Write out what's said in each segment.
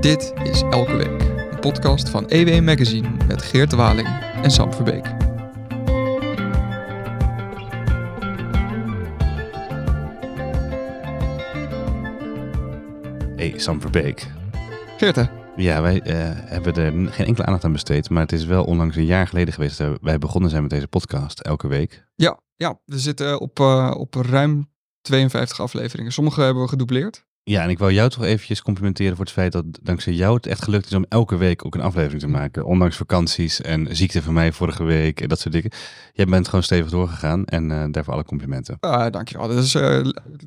Dit is Elke Week, een podcast van EW Magazine met Geert Waling en Sam Verbeek. Hey, Sam Verbeek. Geert, hè? Ja, wij eh, hebben er geen enkele aandacht aan besteed, maar het is wel onlangs een jaar geleden geweest dat wij begonnen zijn met deze podcast elke week. Ja, ja we zitten op, eh, op ruim 52 afleveringen. Sommige hebben we gedoubleerd. Ja, en ik wil jou toch eventjes complimenteren voor het feit dat dankzij jou het echt gelukt is om elke week ook een aflevering te maken. Ondanks vakanties en ziekte van mij vorige week en dat soort dingen. Jij bent gewoon stevig doorgegaan en eh, daarvoor alle complimenten. Ah, dankjewel. Dat is eh,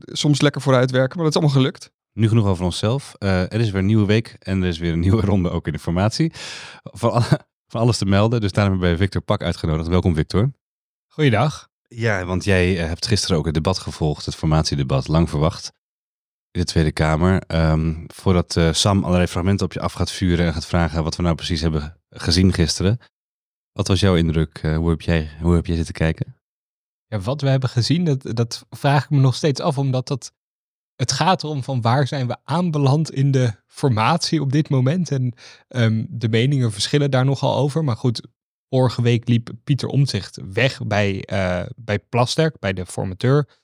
soms lekker vooruitwerken, maar dat is allemaal gelukt. Nu genoeg over onszelf. Eh, er is weer een nieuwe week en er is weer een nieuwe ronde ook in informatie. Van, alle- van alles te melden, dus daarom hebben we Victor Pak uitgenodigd. Welkom Victor. Goeiedag. Ja, want jij hebt gisteren ook het debat gevolgd, het formatiedebat, lang verwacht. In de Tweede Kamer. Ehm, voordat eh, Sam allerlei fragmenten op je af gaat vuren en gaat vragen wat we nou precies hebben gezien gisteren. Wat was jouw indruk? Eh, hoe, heb jij, hoe heb jij zitten kijken? Ja, wat we hebben gezien, dat, dat vraag ik me nog steeds af, omdat dat, het gaat erom van waar zijn we aanbeland in de formatie op dit moment. En ehm, de meningen verschillen daar nogal over. Maar goed, vorige week liep Pieter Omtzigt weg bij, eh, bij Plasterk, bij de formateur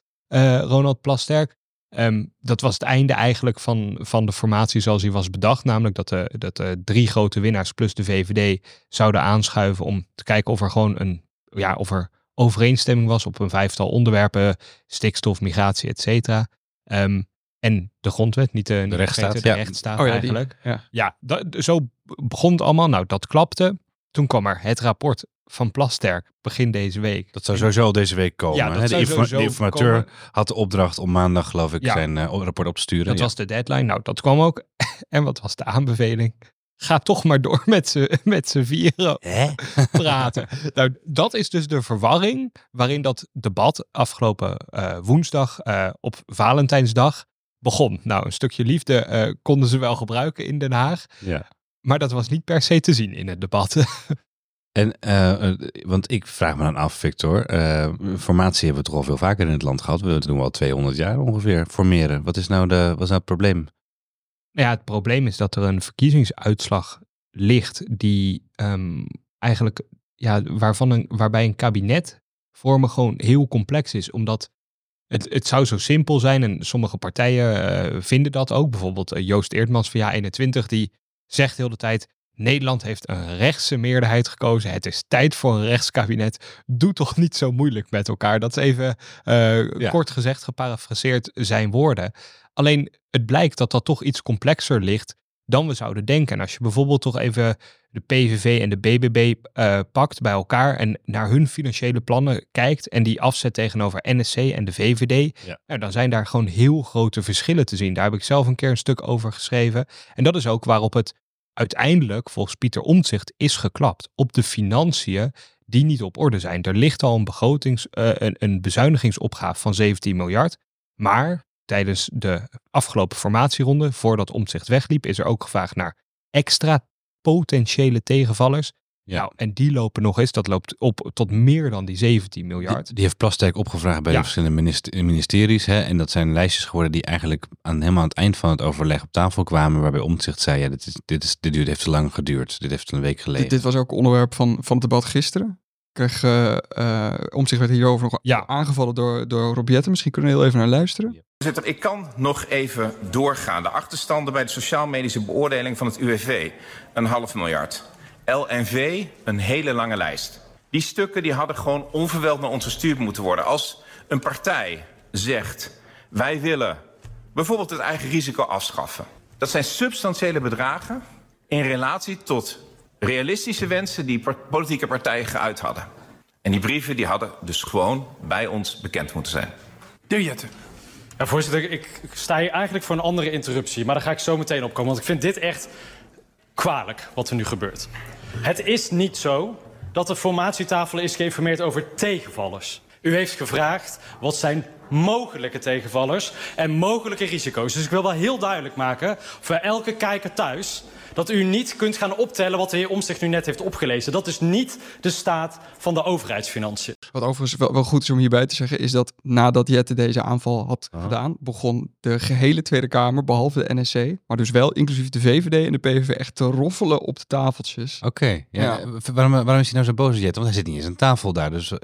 Ronald Plasterk. Ehm, dat was het einde eigenlijk van, van de formatie zoals die was bedacht. Namelijk dat de, dat de drie grote winnaars plus de VVD zouden aanschuiven om te kijken of er gewoon een, ja, of er overeenstemming was op een vijftal onderwerpen, stikstof, migratie, et cetera. Ehm, en de grondwet, niet de, niet rechtsstaat, vergeten, de ja. rechtsstaat Oh ja, die. eigenlijk. Ja. Ja, dat, zo begon het allemaal. Nou, dat klapte. Toen kwam er het rapport van Plasterk begin deze week. Dat zou sowieso deze week komen. Ja, dat hè? de, zou informa- sowieso de informateur komen. had de opdracht om maandag, geloof ik, Ja. zijn eh, rapport op te sturen. Dat Ja. was de deadline. Nou, dat kwam ook. en wat was de aanbeveling? Ga toch maar door met z'n met vieren Hè? praten. nou, dat is dus de verwarring waarin dat debat afgelopen eh, woensdag eh, op Valentijnsdag begon. Nou, een stukje liefde konden ze wel gebruiken in Den Haag. Ja. Maar dat was niet per se te zien in het debat. En, eh, eh, want ik vraag me dan af, Victor, eh, formatie hebben we toch al veel vaker in het land gehad. We doen al 200 jaar ongeveer, formeren. Wat is nou, de, wat is nou het probleem? Ja, het probleem is dat er een verkiezingsuitslag ligt die ehm, eigenlijk, ja, waarvan een, waarbij een kabinet vormen gewoon heel complex is. Omdat het, het zou zo simpel zijn en sommige partijen vinden dat ook. Bijvoorbeeld Joost Eertmans van Ja21, die zegt heel de tijd... Nederland heeft een rechtse meerderheid gekozen. Het is tijd voor een rechtskabinet. Doe toch niet zo moeilijk met elkaar. Dat is even eh, Ja. kort gezegd, geparafraseerd zijn woorden. Alleen het blijkt dat dat toch iets complexer ligt dan we zouden denken. En als je bijvoorbeeld toch even de PVV en de BBB eh, pakt bij elkaar en naar hun financiële plannen kijkt en die afzet tegenover NSC en de VVD, Ja. nou, dan zijn daar gewoon heel grote verschillen te zien. Daar heb ik zelf een keer een stuk over geschreven. En dat is ook waarop het uiteindelijk, volgens Pieter Omtzigt, is geklapt. Op de financiën die niet op orde zijn. Er ligt al een, begrotings, eh, een, een bezuinigingsopgave van 17 miljard. Maar tijdens de afgelopen formatieronde, voordat Omtzigt wegliep, is er ook gevraagd naar extra potentiële tegenvallers. Ja. Nou, en die lopen nog eens, dat loopt op tot meer dan die 17 miljard. Die, die heeft Plasterk opgevraagd bij Ja. de verschillende minister- ministeries. Hè? En dat zijn lijstjes geworden die eigenlijk aan, helemaal aan het eind van het overleg op tafel kwamen. Waarbij Omtzigt zei, ja, dit, is, dit, is, dit duurt, heeft te lang geduurd. Dit heeft een week geleden. Dit, dit was ook onderwerp van, van het debat gisteren. Kreeg, zich werd hierover nog Ja. aangevallen door, door Rob Jetten. Misschien kunnen we heel even naar luisteren. Voorzitter, ik kan nog even doorgaan. De achterstanden bij de sociaal-medische beoordeling van het UWV, een half miljard. LNV, een hele lange lijst. Die stukken die hadden gewoon onverweld naar ons gestuurd moeten worden. Als een partij zegt, wij willen bijvoorbeeld het eigen risico afschaffen. Dat zijn substantiële bedragen in relatie tot realistische wensen die politieke partijen geuit hadden. En die brieven die hadden dus gewoon bij ons bekend moeten zijn. De Jette. Ja, voorzitter, ik sta hier eigenlijk voor een andere interruptie. Maar daar ga ik zo meteen op komen. Want ik vind dit echt kwalijk wat er nu gebeurt. Het is niet zo dat de formatietafel is geïnformeerd over tegenvallers. U heeft gevraagd wat zijn mogelijke tegenvallers en mogelijke risico's. Dus ik wil wel heel duidelijk maken voor elke kijker thuis dat u niet kunt gaan optellen wat de heer Omtzigt nu net heeft opgelezen. Dat is niet de staat van de overheidsfinanciën. Wat overigens wel, wel goed is om hierbij te zeggen, is dat nadat Jette deze aanval had Ah. gedaan, begon de gehele Tweede Kamer, behalve de NSC, maar dus wel inclusief de VVD en de PVV, echt te roffelen op de tafeltjes. Oké, ja. Ja. eh, Waarom, waarom is hij nou zo boos, Jet? Want hij zit niet eens aan tafel daar. Dus eh,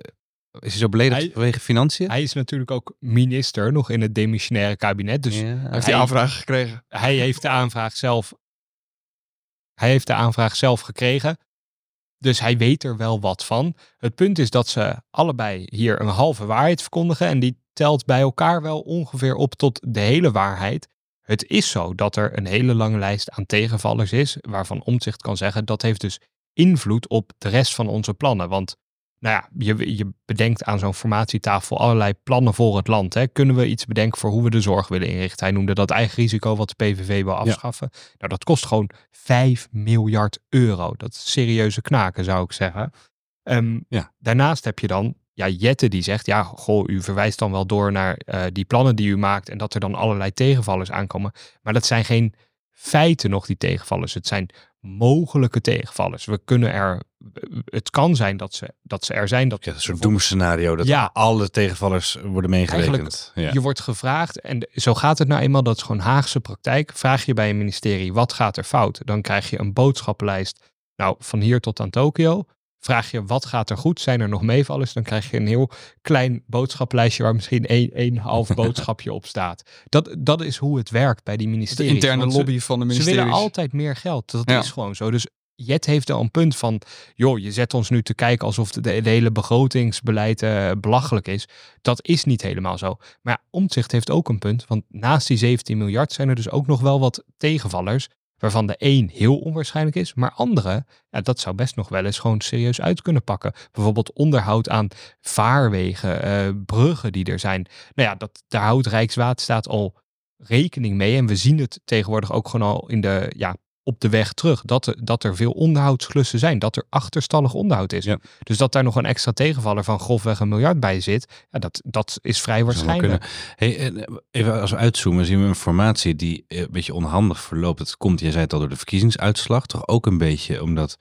is hij zo beledigd Hij- vanwege financiën? Hij is natuurlijk ook minister nog in het demissionaire kabinet. Dus Ja. Hij heeft die aanvraag gekregen. hij heeft de aanvraag zelf. Hij heeft de aanvraag zelf gekregen. Dus hij weet er wel wat van. Het punt is dat ze allebei hier een halve waarheid verkondigen. En die telt bij elkaar wel ongeveer op tot de hele waarheid. Het is zo dat er een hele lange lijst aan tegenvallers is. Waarvan Omtzigt kan zeggen dat heeft dus invloed op de rest van onze plannen. Want nou ja, je, je bedenkt aan zo'n formatietafel allerlei plannen voor het land. Hè. Kunnen we iets bedenken voor hoe we de zorg willen inrichten? Hij noemde dat eigen risico wat de PVV wil afschaffen. Nou, dat kost gewoon 5 miljard euro. Dat is serieuze knaken, zou ik zeggen. Ehm, Ja. Daarnaast heb je dan ja, Jette die zegt, ja, goh, u verwijst dan wel door naar eh, die plannen die u maakt en dat er dan allerlei tegenvallers aankomen. Maar dat zijn geen feiten nog, die tegenvallers. Het zijn mogelijke tegenvallers. We kunnen er, het kan zijn dat ze, dat ze er zijn. Dat Ja, een soort doemscenario dat Ja. alle tegenvallers worden meegerekend. Ja. Je wordt gevraagd, en zo gaat het nou eenmaal, dat is gewoon Haagse praktijk. Vraag je bij een ministerie, wat gaat er fout? Dan krijg je een boodschappenlijst, nou, van hier tot aan Tokio. Vraag je, wat gaat er goed? Zijn er nog meevallers? Dan krijg je een heel klein boodschappenlijstje waar misschien één, één half boodschapje op staat. Dat, dat is hoe het werkt bij die De ministeries. interne ze- lobby van de ze ministeries. willen altijd meer geld. Dat Ja. is gewoon zo. Dus Jet heeft al een punt van, joh, je zet ons nu te kijken alsof de, hele begrotingsbeleid eh, belachelijk is. Dat is niet helemaal zo. Maar ja, heeft ook een punt, want naast die 17 miljard zijn er dus ook nog wel wat tegenvallers, waarvan de één heel onwaarschijnlijk is, maar andere, ja, dat zou best nog wel eens gewoon serieus uit kunnen pakken. Bijvoorbeeld onderhoud aan vaarwegen, eh, bruggen die er zijn. Nou ja, dat, daar houdt Rijkswaterstaat al rekening mee. En we zien het tegenwoordig ook gewoon al in de, ja, op de weg terug. Dat er, dat er veel onderhoudsklussen zijn. Dat er achterstallig onderhoud is. Ja. Dus dat daar nog een extra tegenvaller van grofweg een miljard bij zit. Ja, dat, dat is vrij waarschijnlijk. Hey, eh, even als we uitzoomen, zien we een formatie die eh, een beetje onhandig verloopt. Het komt, jij zei het al, door de verkiezingsuitslag. Toch ook een beetje omdat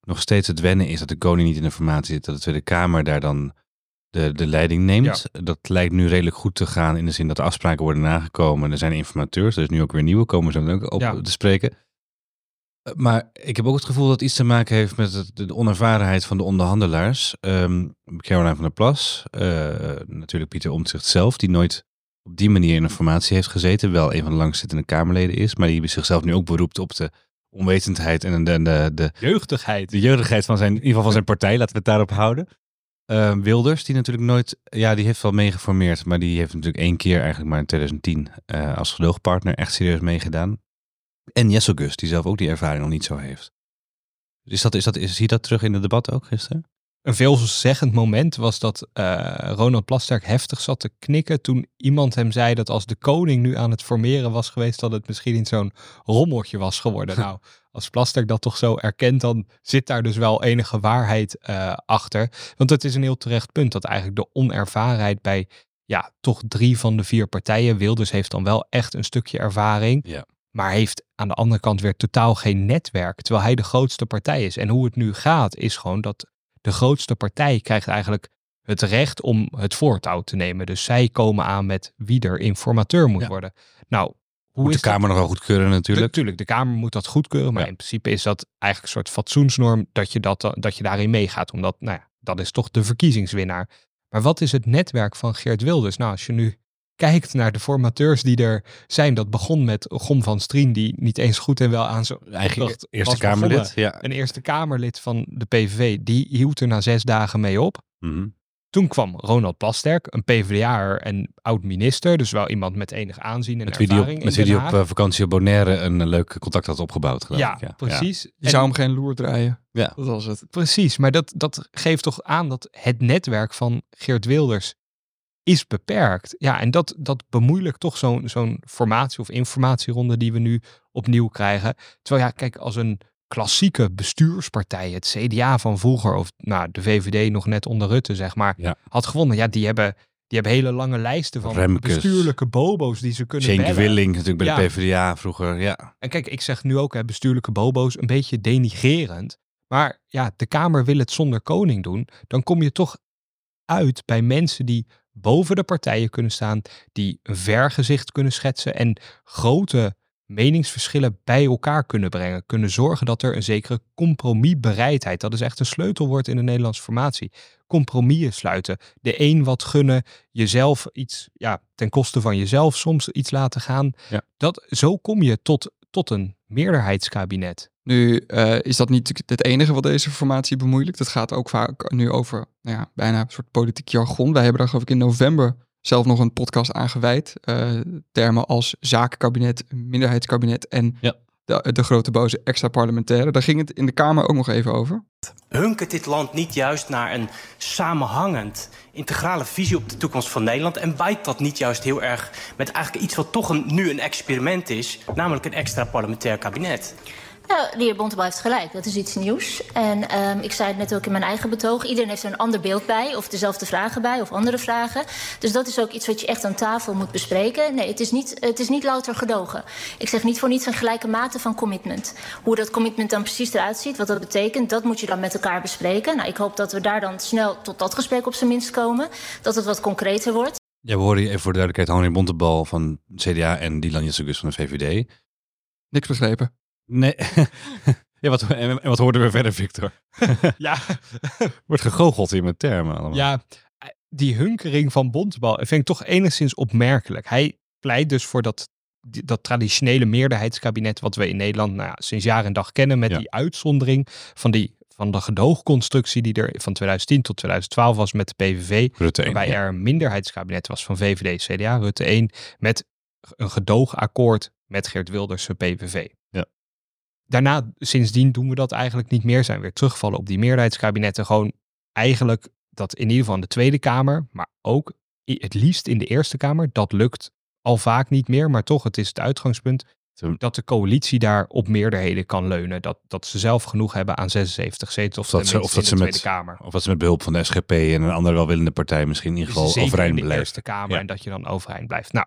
nog steeds het wennen is dat de koning niet in de formatie zit. Dat de Tweede Kamer daar dan de, de leiding neemt. Dat lijkt nu redelijk goed te gaan in de zin dat de afspraken worden nagekomen. Er zijn informateurs, er is nu ook weer nieuwe, komen ze ook op Ja. te spreken. Eh, Maar ik heb ook het gevoel dat het iets te maken heeft met het- de onervarenheid van de onderhandelaars. Ehm Caroline van der Plas, eh, natuurlijk Pieter Omtzigt zelf, die nooit op die manier in een formatie heeft gezeten. Wel een van de langzittende Kamerleden is, maar die zichzelf nu ook beroept op de onwetendheid en de, de, de, Jeugdigheid. de jeugdigheid van zijn, in ieder geval van zijn partij. Laten we het daarop houden. Ehm, Wilders, die natuurlijk nooit, ja, die heeft wel meegeformeerd, maar die heeft natuurlijk één keer eigenlijk maar in 2010 eh, als gedoogpartner echt serieus meegedaan. En Jessel Gus, die zelf ook die ervaring nog niet zo heeft. Is dat, is dat, is, zie je dat terug in het debat ook gisteren? Een veelzeggend moment was dat eh, Ronald Plasterk heftig zat te knikken toen iemand hem zei dat als de koning nu aan het formeren was geweest, dat het misschien in zo'n rommeltje was geworden. nou, als Plasterk dat toch zo erkent, dan zit daar dus wel enige waarheid eh, achter. Want het is een heel terecht punt dat eigenlijk de onervarenheid bij ja, toch drie van de vier partijen, Wilders heeft dan wel echt een stukje ervaring, Ja. Maar heeft aan de andere kant weer totaal geen netwerk, terwijl hij de grootste partij is. En hoe het nu gaat, is gewoon dat de grootste partij krijgt eigenlijk het recht om het voortouw te nemen. Dus zij komen aan met wie er informateur moet Ja. worden. Nou, hoe Moet is de Kamer nog wel goedkeuren natuurlijk. Natuurlijk, de Kamer moet dat goedkeuren, maar Ja. in principe is dat eigenlijk een soort fatsoensnorm dat je, dat, dat je daarin meegaat. Omdat, nou ja, dat is toch de verkiezingswinnaar. Maar wat is het netwerk van Geert Wilders? Nou, als je nu kijkt naar de formateurs die er zijn, dat begon met Gom van Strien, die niet eens goed en wel aan zijn Eigen opdracht Eerste was Kamerlid. begonnen. Ja. Een Eerste Kamerlid van de PVV, die hield er na zes dagen mee op. Mhm. Toen kwam Ronald Plasterk, een PvdA'er en oud-minister, dus wel iemand met enig aanzien en Met wie die ervaring op, met wie die op eh, vakantie op Bonaire een eh, leuk contact had opgebouwd. geloof ja, ik. Ja, precies. Je En- zou hem geen loer draaien. Ja. Dat was het. Precies, maar dat, dat geeft toch aan dat het netwerk van Geert Wilders is beperkt. Ja, en dat, dat bemoeilijkt toch zo'n zo'n formatie of informatieronde die we nu opnieuw krijgen. Terwijl ja, kijk, als een klassieke bestuurspartij, het CDA van vroeger, of nou, de VVD nog net onder Rutte, zeg maar, Ja. had gewonnen. Ja, die hebben, Die hebben hele lange lijsten van Remkes. bestuurlijke bobo's die ze kunnen Cenk. Willing natuurlijk bij Ja. de PvdA vroeger. Ja. En kijk, ik zeg nu ook hè, bestuurlijke bobo's een beetje denigerend. Maar ja, de Kamer wil het zonder koning doen. Dan kom je toch uit bij mensen die boven de partijen kunnen staan, die een vergezicht kunnen schetsen en grote meningsverschillen bij elkaar kunnen brengen. Kunnen zorgen dat er een zekere compromisbereidheid, dat is echt een sleutelwoord in de Nederlandse formatie. Compromissen sluiten. De een wat gunnen, jezelf iets, ja, ten koste van jezelf soms iets laten gaan. Ja. Dat, zo kom je tot, tot een meerderheidskabinet. Nu eh, is dat niet het enige wat deze formatie bemoeilijkt. Het gaat ook vaak nu over nou ja, bijna een soort politiek jargon. Wij hebben daar geloof ik in november zelf nog een podcast aan gewijd. Eh, termen als zakenkabinet, minderheidskabinet en Ja. De, de grote boze extra parlementaire. Daar ging het in de Kamer ook nog even over. Hunkert dit land niet juist naar een samenhangend, integrale visie op de toekomst van Nederland? En bijt dat niet juist heel erg met eigenlijk iets wat toch een, nu een experiment is, namelijk een extra parlementair kabinet? Nou, de heer Bontebal heeft gelijk. Dat is iets nieuws. En ehm, ik zei het net ook in mijn eigen betoog. Iedereen heeft er een ander beeld bij. Of dezelfde vragen bij. Of andere vragen. Dus dat is ook iets wat je echt aan tafel moet bespreken. Nee, het is niet, het is niet louter gedogen. Ik zeg niet voor niets een gelijke mate van commitment. Hoe dat commitment dan precies eruit ziet. Wat dat betekent. Dat moet je dan met elkaar bespreken. Nou, ik hoop dat we daar dan snel tot dat gesprek op zijn minst komen. Dat het wat concreter wordt. Ja, we horen even voor de duidelijkheid Henry Bontebal van CDA en Dylan Jessicus van de VVD. Niks begrepen. Nee. ja, wat, en wat hoorden we verder, Victor? Ja, Wordt gegoocheld hier met termen allemaal. Ja, die hunkering van Bontebal vind ik toch enigszins opmerkelijk. Hij pleit dus voor dat, dat traditionele meerderheidskabinet wat we in Nederland nou ja, sinds jaar en dag kennen met Ja. die uitzondering van, die, van de gedoogconstructie die er van 2010 tot 2012 was met de PVV. Rutte één, Waarbij ja. er een minderheidskabinet was van VVD, CDA, Rutte 1 met een gedoogakkoord met Geert Wilders, PVV. Daarna, sindsdien doen we dat eigenlijk niet meer. Zijn we weer teruggevallen op die meerderheidskabinetten. Gewoon eigenlijk dat in ieder geval in de Tweede Kamer, maar ook het liefst in de Eerste Kamer. Dat lukt al vaak niet meer, maar toch, het is het uitgangspunt dat de coalitie daar op meerderheden kan leunen. Dat, dat ze zelf genoeg hebben aan 76 zetels Of dat ze- of dat ze met- Tweede Kamer. Of wat ze met behulp van de SGP en een andere welwillende partij misschien in ieder geval overeind in de blijven. Eerste Kamer Ja. en dat je dan overeind blijft. Nou,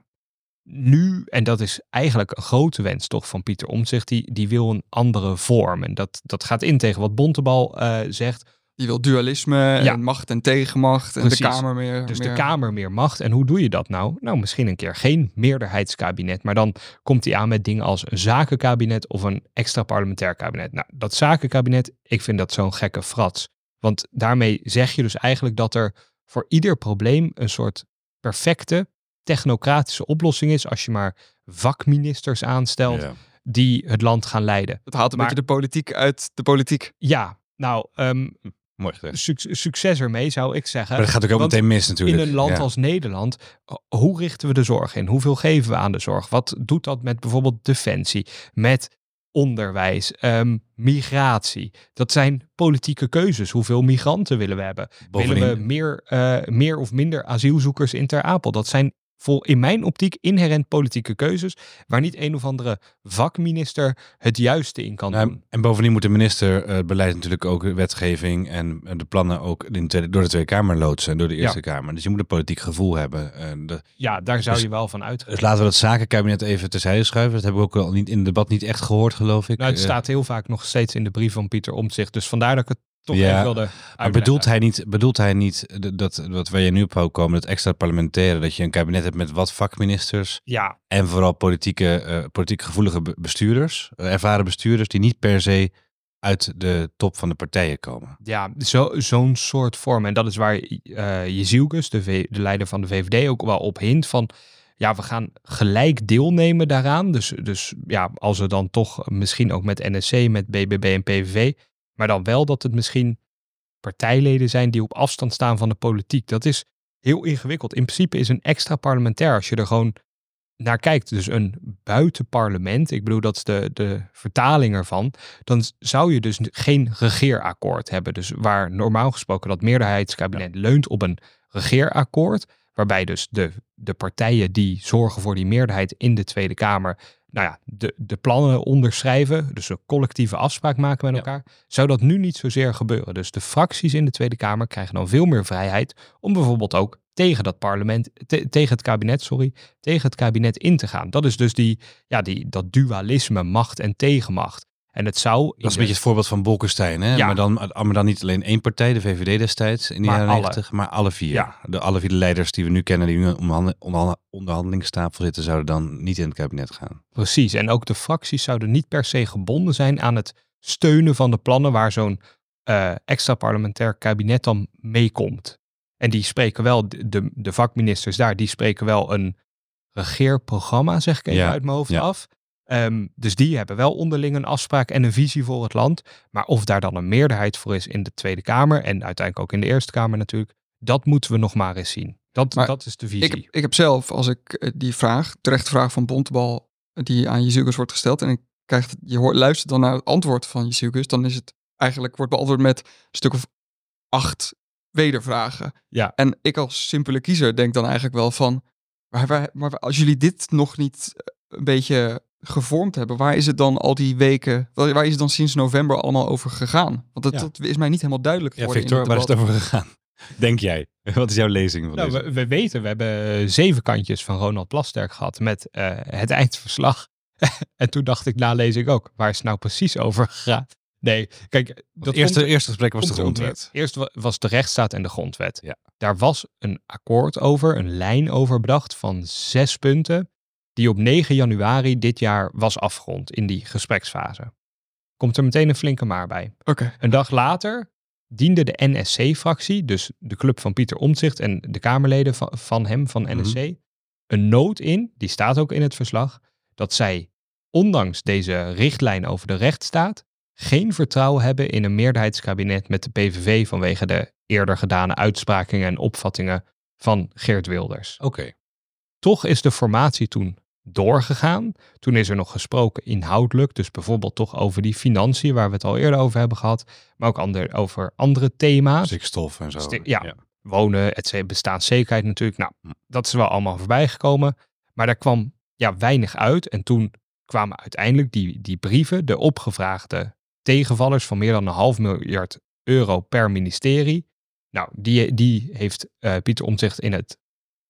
nu, en dat is eigenlijk een grote wens toch van Pieter Omtzigt, die, die wil een andere vorm. En dat, dat gaat in tegen wat Bontebal eh, zegt. Die wil dualisme Ja. en macht en tegenmacht en de Kamer meer. Dus meer. de Kamer meer macht. En hoe doe je dat nou? Nou, misschien een keer geen meerderheidskabinet. Maar dan komt hij aan met dingen als een zakenkabinet of een extra parlementair kabinet. Nou, dat zakenkabinet, ik vind dat zo'n gekke frats. Want daarmee zeg je dus eigenlijk dat er voor ieder probleem een soort perfecte technocratische oplossing is. Als je maar vakministers aanstelt Ja. die het land gaan leiden. Het haalt een Maar- beetje de politiek uit de politiek. Ja, nou, ehm, Mooi gezegd. suc- succes ermee zou ik zeggen. Maar dat gaat ook, ook Want meteen mis natuurlijk. In een land Ja. als Nederland, ho- hoe richten we de zorg in? Hoeveel geven we aan de zorg? Wat doet dat met bijvoorbeeld defensie, met onderwijs, ehm, migratie? Dat zijn politieke keuzes. Hoeveel migranten willen we hebben? Willen we meer, eh, meer of minder asielzoekers in Ter Apel? Dat zijn vol, in mijn optiek inherent politieke keuzes, waar niet een of andere vakminister het juiste in kan Nou, doen. en bovendien moet de minister eh, het beleid natuurlijk ook wetgeving en eh, de plannen ook in de tweede- door de Tweede Kamer loodsen en door de Eerste Kamer. Dus je moet een politiek gevoel hebben. En de, Ja, daar zou Dus- je wel van uitgaan. dus laten we dat zakenkabinet even terzijde schuiven. Dat hebben we ook al niet in het debat niet echt gehoord, geloof ik. Nou, het Eh, staat heel vaak nog steeds in de brief van Pieter Omtzigt. Dus vandaar dat ik het toch Ja, even wilde Maar bedoelt hij niet, bedoelt hij niet dat wat waar je nu op wou komen, het extra parlementaire, dat je een kabinet hebt met wat vakministers Ja, en vooral politieke, eh, politiek gevoelige be- bestuurders, eh, ervaren bestuurders, die niet per se uit de top van de partijen komen. ja zo, zo'n soort vorm. En dat is waar eh Jezielkus, de, V- de leider van de VVD, ook wel op hint van... Ja, we gaan gelijk deelnemen daaraan. Dus, dus ja, als we dan toch misschien ook met NSC, met BBB en PVV... maar dan wel dat het misschien partijleden zijn die op afstand staan van de politiek. Dat is heel ingewikkeld. In principe is een extra parlementair, als je er gewoon naar kijkt, dus een buitenparlement, ik bedoel dat is de, de vertaling ervan, dan zou je dus geen regeerakkoord hebben. Dus waar normaal gesproken dat meerderheidskabinet leunt op een regeerakkoord, waarbij dus de, de partijen die zorgen voor die meerderheid in de Tweede Kamer nou ja, de, de plannen onderschrijven, dus een collectieve afspraak maken met elkaar, zou dat nu niet zozeer gebeuren. Dus de fracties in de Tweede Kamer krijgen dan veel meer vrijheid om bijvoorbeeld ook tegen dat parlement, te- tegen het kabinet, sorry, tegen het kabinet in te gaan. Dat is dus die, ja, die, dat dualisme, macht en tegenmacht. En het zou. Dat is een beetje het voorbeeld van Bolkestein, hè? Ja. Maar, dan, maar dan niet alleen één partij, de VVD destijds in de Maar jaren alle. 90, maar alle vier. Ja. De, alle vier de leiders die we nu kennen, die nu aan onderhandelingstafel zitten, zouden dan niet in het kabinet gaan. Precies. En ook de fracties zouden niet per se gebonden zijn aan het steunen van de plannen waar zo'n eh, extra parlementair kabinet dan meekomt. En die spreken wel, de, de, vakministers daar, die spreken wel een regeerprogramma, zeg ik even Ja, uit mijn hoofd af. Ehm, dus die hebben wel onderling een afspraak en een visie voor het land. Maar of daar dan een meerderheid voor is in de Tweede Kamer en uiteindelijk ook in de Eerste Kamer natuurlijk, dat moeten we nog maar eens zien. Dat, Maar dat is de visie. Ik heb, ik heb zelf, als ik eh, die vraag, terechte vraag van Bontebal, eh, die aan Jezus wordt gesteld, en ik krijg, je hoort, luistert dan naar het antwoord van Jezus, dan is het eigenlijk, wordt beantwoord met een stuk of acht wedervragen. Ja. En ik als simpele kiezer denk dan eigenlijk wel van, maar als jullie dit nog niet eh, een beetje gevormd hebben, waar is het dan al die weken, waar is het dan sinds november allemaal over gegaan? Want dat, Ja. dat is mij niet helemaal duidelijk Ja, geworden. in Victor, waar is het over gegaan? Denk jij? Wat is jouw lezing van Nou, deze? we, we weten, we hebben eh, zeven kantjes van Ronald Plasterk gehad met eh, het eindverslag. en toen dacht ik, na lezing ook, waar is het nou precies over gegaan? Nee, kijk, dat Het eerste, komt- eerste gesprek was de grondwet. Eerst wa- was de rechtsstaat en de grondwet. Ja. Daar was een akkoord over, een lijn over bedacht van zes punten, die op 9 januari dit jaar was afgerond in die gespreksfase. Komt er meteen een flinke maar bij. Oké. Een dag later diende de NSC-fractie, dus de club van Pieter Omtzigt en de Kamerleden van, van hem, van Mhm. NSC, een noot in, die staat ook in het verslag, dat zij, ondanks deze richtlijn over de rechtsstaat, geen vertrouwen hebben in een meerderheidskabinet met de PVV vanwege de eerder gedane uitspraken en opvattingen van Geert Wilders. Oké. Toch is de formatie toen doorgegaan. Toen is er nog gesproken inhoudelijk, dus bijvoorbeeld toch over die financiën waar we het al eerder over hebben gehad, maar ook ander, over andere thema's. Stikstof en zo. Sti- ja. Wonen, het ze- bestaanszekerheid natuurlijk. Nou, dat is wel allemaal voorbij gekomen. Maar daar kwam ja, weinig uit. En toen kwamen uiteindelijk die, die brieven, de opgevraagde tegenvallers van meer dan een half miljard euro per ministerie. Nou, die, die heeft eh, Pieter Omtzigt in het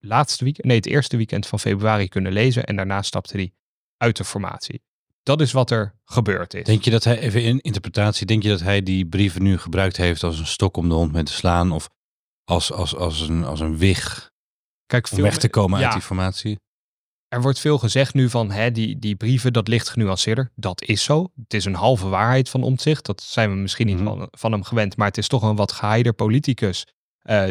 laatste weekend, nee, het eerste weekend van februari kunnen lezen. En daarna stapte hij uit de formatie. Dat is wat er gebeurd is. Denk je dat hij, even in interpretatie, denk je dat hij die brieven nu gebruikt heeft als een stok om de hond mee te slaan? Of als, als, als, een, als een wig Kijk, om weg te komen ja, uit die formatie? Er wordt veel gezegd nu van hè, die, die brieven, dat ligt genuanceerder. Dat is zo. Het is een halve waarheid van omzicht. Dat zijn we misschien niet Mhm. van, van hem gewend. Maar het is toch een wat geheider politicus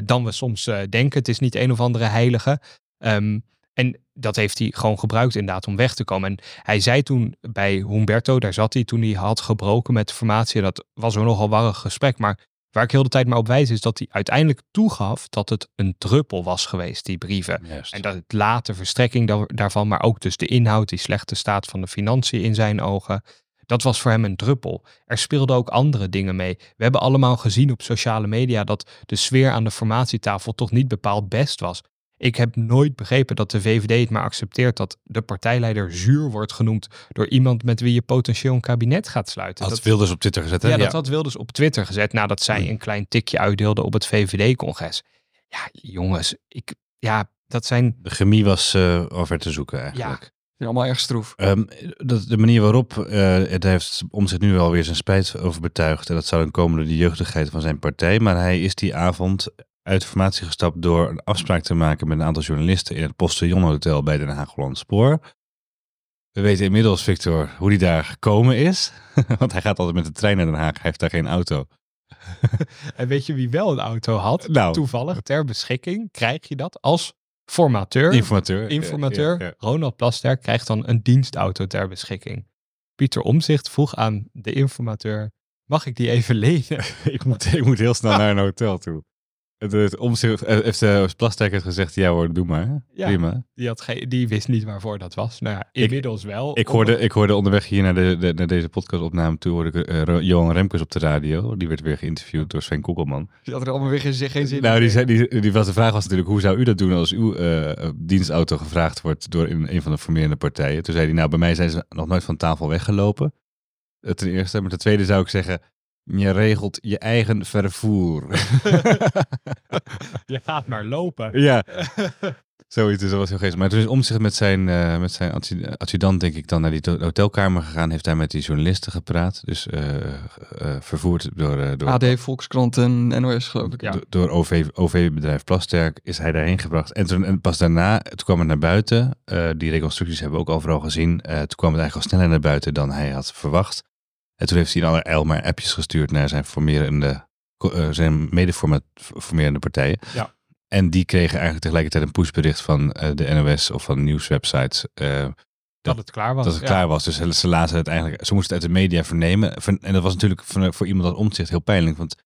dan we soms eh, denken. Het is niet een of andere heilige. Ehm, en dat heeft hij gewoon gebruikt inderdaad om weg te komen. En hij zei toen bij Humberto, daar zat hij toen hij had gebroken met de formatie. Dat was een nogal warrig gesprek. Maar waar ik heel de tijd maar op wijs is dat hij uiteindelijk toegaf dat het een druppel was geweest, die brieven. Juist. En dat het late verstrekking da- daarvan, maar ook dus de inhoud, die slechte staat van de financiën in zijn ogen. Dat was voor hem een druppel. Er speelden ook andere dingen mee. We hebben allemaal gezien op sociale media dat de sfeer aan de formatietafel toch niet bepaald best was. Ik heb nooit begrepen dat de VVD het maar accepteert dat de partijleider zuur wordt genoemd door iemand met wie je potentieel een kabinet gaat sluiten. Had Dat- Wilders op Twitter gezet, hè? ja, dat had Wilders op Twitter gezet nadat zij Hmm. een klein tikje uitdeelde op het VVD-congres. Ja, jongens, ik, ja, dat zijn, De chemie was eh over te zoeken eigenlijk. ja, Ja, allemaal erg stroef. Ehm, dat, de manier waarop, eh het heeft om zich nu alweer zijn spijt over betuigd. En dat zou dan komen door de jeugdigheid van zijn partij. Maar hij is die avond uit de formatie gestapt door een afspraak te maken met een aantal journalisten in het Postillon Hotel bij Den Haag Holland Spoor. We weten inmiddels, Victor, hoe die daar gekomen is. Want hij gaat altijd met de trein naar Den Haag. Hij heeft daar geen auto. En weet je wie wel een auto had? Nou. Toevallig ter beschikking krijg je dat als formateur. Informateur. informateur Ja, ja, Ronald Plasterk krijgt dan een dienstauto ter beschikking. Pieter Omzicht vroeg aan de informateur: mag ik die even lenen? ja. ik, moet, ik moet heel snel naar een hotel toe. Het, het omzicht, eh, heeft uh, Plasterk heeft gezegd, ja hoor, doe maar. Ja. Prima. Die, had geen, die wist niet waarvoor dat was. Nou ja, inmiddels wel. Ik hoorde, ik hoorde onderweg hier naar, de, de naar deze podcastopname toe, hoorde ik uh, Johan Remkes op de radio. Die werd weer geïnterviewd door Sven Koekelman. Die had er allemaal weer geen, geen zin nou, in. Die, zei, die, die, was, de vraag was natuurlijk, hoe zou u dat doen als uw uh, dienstauto gevraagd wordt door een, een van de formerende partijen? Toen zei hij, nou bij mij zijn ze nog nooit van tafel weggelopen. Ten eerste. Maar ten tweede zou ik zeggen, je regelt je eigen vervoer. je gaat maar lopen. Ja. Zoiets, dus dat was heel geestig. Maar toen is Omtzigt met zijn, uh, met zijn adjudant, denk ik, dan naar die hotelkamer gegaan. Heeft hij met die journalisten gepraat. Dus uh, uh, vervoerd door, door... AD, Volkskrant en NOS, geloof ik. Ja. Door, door OV, OV-bedrijf Plasterk is hij daarheen gebracht. En, toen, en pas daarna, toen kwam het naar buiten. die reconstructies hebben we ook overal gezien. toen kwam het eigenlijk al sneller naar buiten dan hij had verwacht. En toen heeft hij in allerijl maar appjes gestuurd naar zijn, formerende, uh, zijn medeformerende partijen. Ja. En die kregen eigenlijk tegelijkertijd een pushbericht van uh, de NOS of van nieuwswebsites. Uh, dat, dat, het klaar was. Dat het ja. klaar was. Dus ze, ze lazen het eigenlijk. Ze moesten het uit de media vernemen. En dat was natuurlijk voor, voor iemand als omzicht heel pijnlijk. Want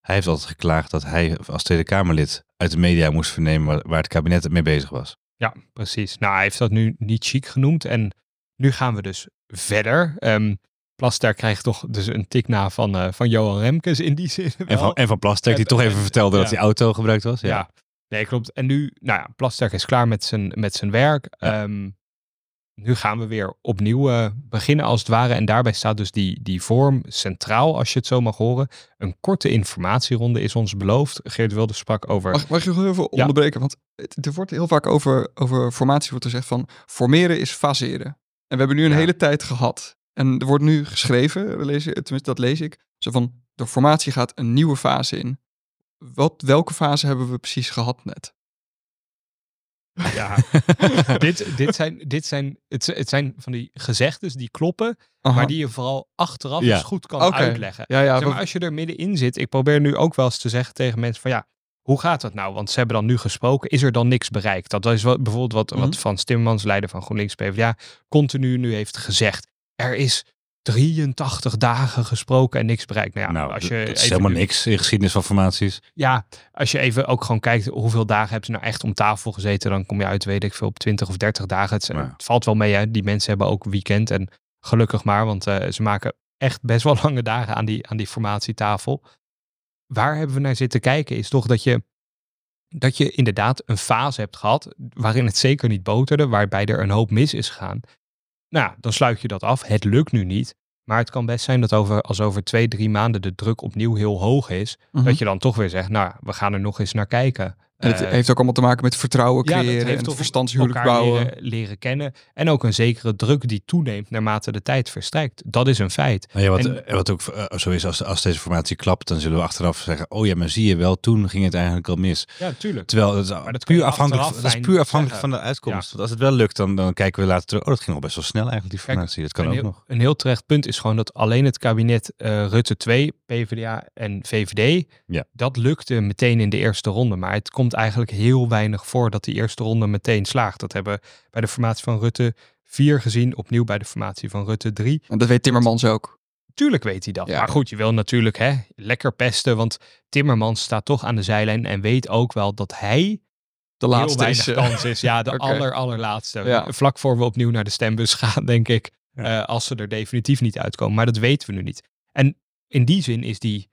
hij heeft altijd geklaagd dat hij als Tweede Kamerlid uit de media moest vernemen waar, waar het kabinet mee bezig was. Ja, precies. Nou, hij heeft dat nu niet chic genoemd. En nu gaan we dus verder. Um, Plasterk krijgt toch dus een tik na van, uh, van Johan Remkes in die zin. En van, en van Plasterk, die en, toch even en, vertelde ja. dat die auto gebruikt was. Ja. ja. nee, klopt. En nu, nou ja, Plasterk is klaar met zijn, met zijn werk. Ja. Um, nu gaan we weer opnieuw uh, beginnen als het ware. En daarbij staat dus die, die vorm centraal, als je het zo mag horen. Een korte informatieronde is ons beloofd. Geert Wilde sprak over... Mag, mag je nog even onderbreken? Want het, er wordt heel vaak over, over formatie wordt er gezegd van... formeren is faseren. En we hebben nu een hele tijd gehad en er wordt nu geschreven, we lezen, tenminste dat lees ik, zo van de formatie gaat een nieuwe fase in. Wat, welke fase hebben we precies gehad net? Ja, dit, dit, zijn, dit zijn, het, het zijn van die gezegdes die kloppen, Aha. maar die je vooral achteraf Ja. eens goed kan uitleggen. Ja, ja, Zeg maar, als je er middenin zit, ik probeer nu ook wel eens te zeggen tegen mensen van ja, hoe gaat dat nou? Want ze hebben dan nu gesproken, is er dan niks bereikt? Dat is wat, bijvoorbeeld wat, Mhm. wat Frans Timmermans, leider van GroenLinks PvdA, continu nu heeft gezegd. Er is 83 dagen gesproken en niks bereikt. Nou ja, nou, als je dat is even helemaal niks in geschiedenis van formaties. ja, als je even ook gewoon kijkt hoeveel dagen hebben ze nou echt om tafel gezeten, dan kom je uit, weet ik veel, op 20 of 30 dagen. Het valt wel mee, hè. Die mensen hebben ook weekend en gelukkig maar, want eh, ze maken echt best wel lange dagen aan die, aan die formatietafel. Waar hebben we naar zitten kijken is toch dat je, dat je inderdaad een fase hebt gehad waarin het zeker niet boterde, waarbij er een hoop mis is gegaan. Nou, dan sluit je dat af. Het lukt nu niet. Maar het kan best zijn dat over, als over twee, drie maanden de druk opnieuw heel hoog is, Mhm. dat je dan toch weer zegt, nou, we gaan er nog eens naar kijken. En het Eh, heeft ook allemaal te maken met vertrouwen ja, creëren heeft en verstandshuwelijk bouwen. Leren, leren kennen. En ook een zekere druk die toeneemt naarmate de tijd verstrijkt. Dat is een feit. Nou ja, wat, En- eh, wat ook eh, zo is, als, als deze formatie klapt, dan zullen we achteraf zeggen, oh ja, maar zie je wel, toen ging het eigenlijk al mis. Ja, tuurlijk. Terwijl dat puur afhankelijk, dat is puur afhankelijk zeggen. van de uitkomst. Want als het wel lukt, dan, dan kijken we later terug, oh dat ging al best wel snel eigenlijk, die Kijk, formatie. dat kan een ook heel, nog. Een heel terecht punt is gewoon dat alleen het kabinet eh, Rutte 2, PvdA en VVD, Ja. dat lukte meteen in de eerste ronde. Maar het komt eigenlijk heel weinig voor dat die eerste ronde meteen slaagt. Dat hebben we bij de formatie van Rutte 4 gezien, opnieuw bij de formatie van Rutte 3. En dat weet Timmermans ook. Tuurlijk weet hij dat. Ja. Maar goed, je wil natuurlijk hè, lekker pesten, want Timmermans staat toch aan de zijlijn en weet ook wel dat hij De laatste is... eh, kans is. Ja, de aller, allerlaatste. Ja. Vlak voor we opnieuw naar de stembus gaan, denk ik. Ja. eh, als ze er definitief niet uitkomen. Maar dat weten we nu niet. En in die zin is die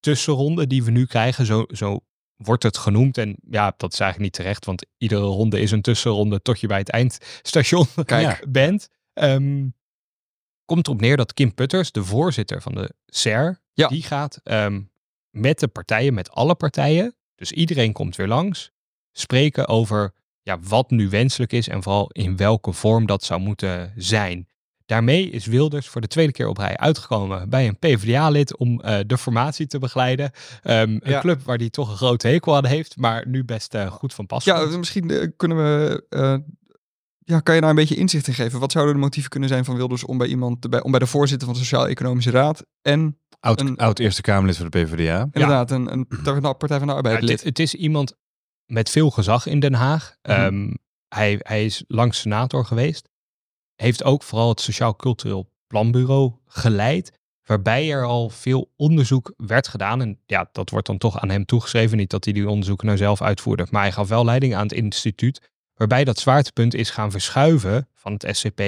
tussenronde die we nu krijgen, zo, zo wordt het genoemd. En ja, dat is eigenlijk niet terecht, want iedere ronde is een tussenronde tot je bij het eindstation Kijk. bent. Ehm, komt erop neer dat Kim Putters, de voorzitter van de SER, Ja. die gaat ehm, met de partijen, met alle partijen, dus iedereen komt weer langs, spreken over ja, wat nu wenselijk is en vooral in welke vorm dat zou moeten zijn. Daarmee is Wilders voor de tweede keer op rij uitgekomen bij een PvdA-lid om eh, de formatie te begeleiden. Ehm, Een Ja. club waar hij toch een grote hekel aan heeft, maar nu best eh, goed van pas Ja, komt. misschien eh, kunnen we... eh, ja, kan je daar een beetje inzicht in geven? Wat zouden de motieven kunnen zijn van Wilders om bij iemand, bij, om bij de voorzitter van de Sociaal-Economische Raad en Oud, een- oud Eerste Kamerlid van de PvdA. inderdaad een, een Partij van de- Partij van de Arbeid Ja, het, lid? het is iemand met veel gezag in Den Haag. Mhm. Ehm, hij, hij is lang senator geweest. Heeft ook vooral het Sociaal Cultureel Planbureau geleid. waarbij er al veel onderzoek werd gedaan. En ja, dat wordt dan toch aan hem toegeschreven. Niet dat hij die onderzoeken nou zelf uitvoerde, maar hij gaf wel leiding aan het instituut. Waarbij dat zwaartepunt is gaan verschuiven van het SCP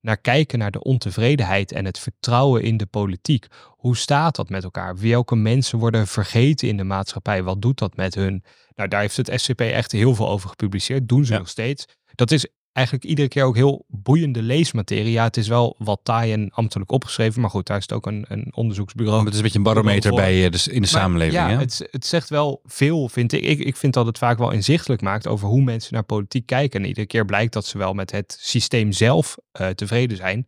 naar kijken naar de ontevredenheid en het vertrouwen in de politiek. Hoe staat dat met elkaar? Welke mensen worden vergeten in de maatschappij? Wat doet dat met hun? Nou, daar heeft het SCP echt heel veel over gepubliceerd. Doen ze Ja. nog steeds. Dat is eigenlijk iedere keer ook heel boeiende leesmaterie. Ja, het is wel wat taai en ambtelijk opgeschreven, maar goed, daar is het ook een, een onderzoeksbureau. Het is een beetje een barometer bij, eh, dus in de Maar samenleving. Ja, Ja, Het, het zegt wel veel, vind ik. ik. Ik vind dat het vaak wel inzichtelijk maakt over hoe mensen naar politiek kijken. En iedere keer blijkt dat ze wel met het systeem zelf eh, tevreden zijn.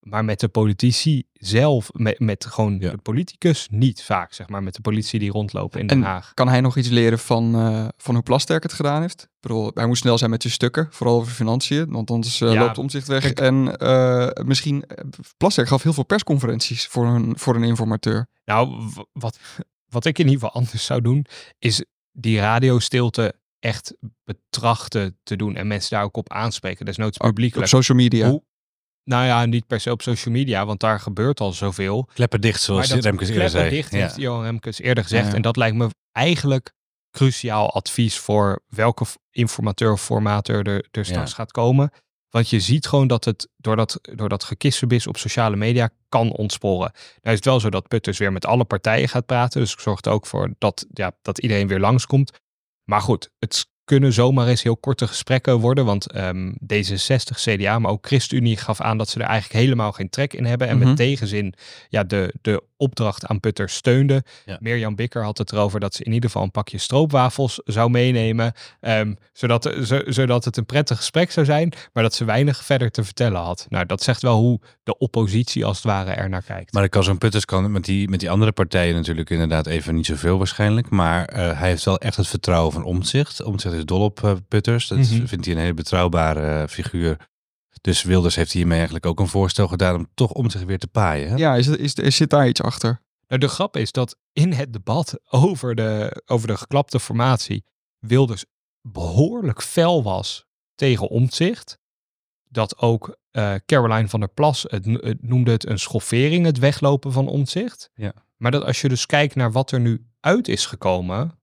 Maar met de politici zelf, met, met gewoon Ja. de politicus niet vaak, zeg maar. Met de politie die rondlopen in Den En Haag. kan hij nog iets leren van, eh, van hoe Plasterk het gedaan heeft? Ik bedoel, hij moest snel zijn met zijn stukken, vooral over financiën, want anders eh, Ja, loopt omzicht weg. kijk- En eh, misschien, Plasterk gaf heel veel persconferenties voor een, voor een informateur. Nou, wat, wat ik in ieder geval anders zou doen, is die radiostilte echt betrachten te doen. En mensen daar ook op aanspreken. Desnoods Op publiekelijk. social media. Hoe- Nou ja, niet per se op social media, want daar gebeurt al zoveel. Kleppen dicht, zoals dat Remkes eerder zei. dicht Ja. heeft Johan Remkes eerder gezegd. Ja. En dat lijkt me eigenlijk cruciaal advies voor welke informateur of formateur er, er straks Ja. gaat komen. Want je ziet gewoon dat het door dat, door dat gekissenbis op sociale media kan ontsporen. Nou is het wel zo dat Putters weer met alle partijen gaat praten. Dus zorgt er ook voor dat, ja, dat iedereen weer langskomt. Maar goed, het kunnen zomaar eens heel korte gesprekken worden. Want ehm, D66, CDA, maar ook ChristenUnie gaf aan dat ze er eigenlijk helemaal geen trek in hebben. En Mhm. met tegenzin ja, de, de opdracht aan Putters steunde. Ja. Mirjam Bikker had het erover dat ze in ieder geval een pakje stroopwafels zou meenemen. ehm, zodat, zo- zodat het een prettig gesprek zou zijn, maar dat ze weinig verder te vertellen had. Nou, dat zegt wel hoe de oppositie als het ware er naar kijkt. Maar dan kan zo'n Putters kan met die, met die andere partijen natuurlijk inderdaad even niet zoveel waarschijnlijk. Maar eh, hij heeft wel echt het vertrouwen van Omtzigt. Omtzigt is dol op Putters. Dat Mhm. vindt hij een hele betrouwbare eh, figuur. Dus Wilders heeft hiermee eigenlijk ook een voorstel gedaan om toch Omtzigt weer te paaien. Hè? Ja, is, is, is, zit daar iets achter? Nou, de grap is dat in het debat over de, over de geklapte formatie Wilders behoorlijk fel was tegen omzicht. Dat ook eh, Caroline van der Plas het noemde het een schoffering, het weglopen van omzicht. Ja. Maar dat als je dus kijkt naar wat er nu uit is gekomen,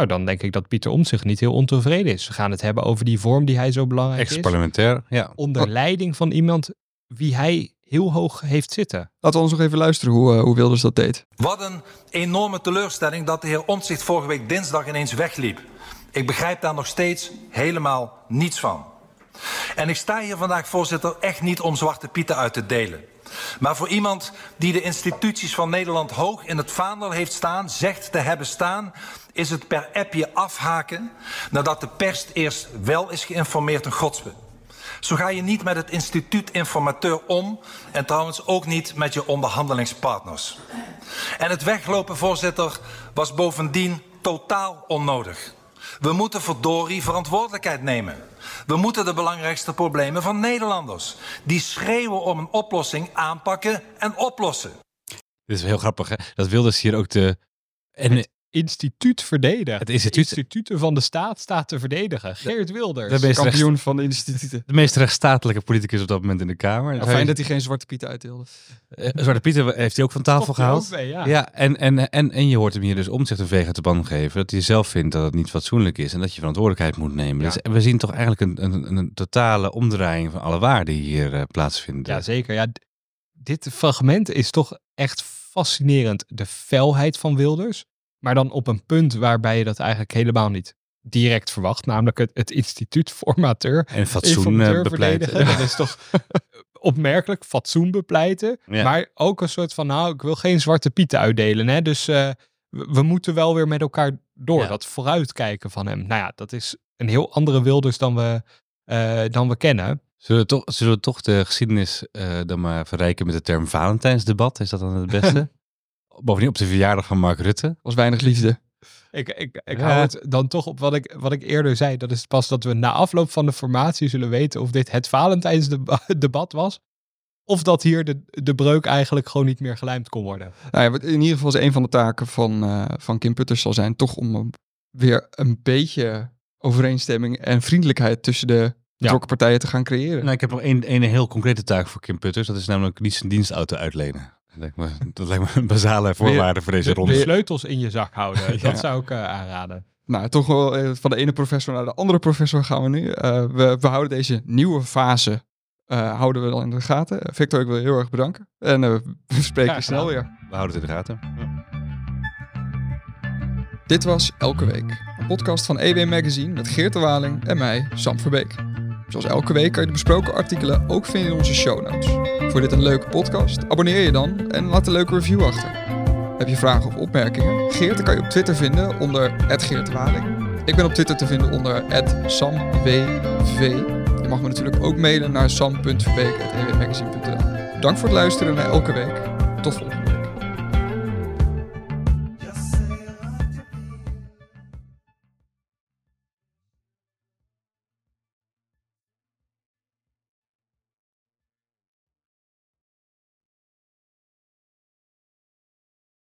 nou dan denk ik dat Pieter Omtzigt niet heel ontevreden is. We gaan het hebben over die vorm die hij zo belangrijk is. Ex-parlementair, ja. Onder leiding van iemand wie hij heel hoog heeft zitten. Laten we ons nog even luisteren hoe, eh, hoe Wilders dat deed. Wat een enorme teleurstelling dat de heer Omtzigt vorige week dinsdag ineens wegliep. Ik begrijp daar nog steeds helemaal niets van. En ik sta hier vandaag, voorzitter, echt niet om zwarte pieten uit te delen. Maar voor iemand die de instituties van Nederland hoog in het vaandel heeft staan, zegt te hebben staan, is het per appje afhaken nadat de pers eerst wel is geïnformeerd een godsbe. Zo ga je niet met het instituut informateur om en trouwens ook niet met je onderhandelingspartners. En het weglopen, voorzitter, was bovendien totaal onnodig. We moeten verdorie verantwoordelijkheid nemen. We moeten de belangrijkste problemen van Nederlanders, die schreeuwen om een oplossing, aanpakken en oplossen. Dit is heel grappig hè. Dat Wilders hier ook de... En Instituut verdedigen. Het instituut- Instituten van de staat staat te verdedigen. Geert Wilders. de rechts- Kampioen van de instituten. de meest rechtsstatelijke politicus op dat moment in de Kamer. Nou, fijn dat hij geen zwarte pieten uitdeelde. Eh, Zwarte Pieter heeft hij ook van tafel gehaald. mee, ja. Ja, en, en, en, en je hoort hem hier dus om zich een veeg uit de pan geven. Dat hij zelf vindt dat het niet fatsoenlijk is en dat je verantwoordelijkheid moet nemen. Ja. Dus we zien toch eigenlijk een, een, een totale omdraaiing van alle waarden die hier eh, plaatsvinden. Ja, zeker. Ja, dit fragment is toch echt fascinerend. De felheid van Wilders. Maar dan op een punt waarbij je dat eigenlijk helemaal niet direct verwacht. Namelijk het, het instituut formateur. en fatsoen eh, bepleiten. Dat is toch opmerkelijk. Fatsoen bepleiten. Ja. Maar ook een soort van, nou, ik wil geen zwarte pieten uitdelen. Hè? Dus eh, we, moeten wel weer met elkaar door. Ja. Dat vooruitkijken van hem. Nou ja, dat is een heel andere Wilders dan we, eh, dan we kennen. Zullen, we toch, zullen we toch de geschiedenis dan maar verrijken met de term Valentijnsdebat? Is dat dan het beste? Bovendien op de verjaardag van Mark Rutte. was weinig liefde. Ik, ik, ik Ja. hou het dan toch op wat ik, wat ik eerder zei. Dat is pas dat we na afloop van de formatie zullen weten of dit het Valentijnsdebat was. Of dat hier de, de breuk eigenlijk gewoon niet meer gelijmd kon worden. Nou ja, in ieder geval is een van de taken van, eh, van Kim Putters zal zijn toch om weer een beetje overeenstemming en vriendelijkheid tussen de betrokken partijen te gaan creëren. Nou, ik heb nog één, één heel concrete taak voor Kim Putters. Dat is namelijk niet zijn dienstauto uitlenen. Dat lijkt me, dat lijkt me een basale voorwaarde voor deze De, ronde. de sleutels in je zak houden. Ja. Dat zou ik eh, aanraden. Nou, toch wel eh, van de ene professor naar de andere professor gaan we nu. Eh, we, we houden deze nieuwe fase eh, houden we dan in de gaten. Victor, ik wil je heel erg bedanken. En eh, we spreken je snel weer. We houden het in de gaten. Dit was Elke Week. Een podcast van EW Magazine met Geert de Waling en mij, Sam Verbeek. Zoals elke week kan je de besproken artikelen ook vinden in onze show notes. Voor dit een leuke podcast, abonneer je dan en laat een leuke review achter. Heb je vragen of opmerkingen? Geert kan je op Twitter vinden onder Geert. Ik ben op Twitter te vinden onder SamWV. Je mag me natuurlijk ook mailen naar sam.verbeek.ewmagazine.nl Dank voor het luisteren naar Elke Week. Tot volgende.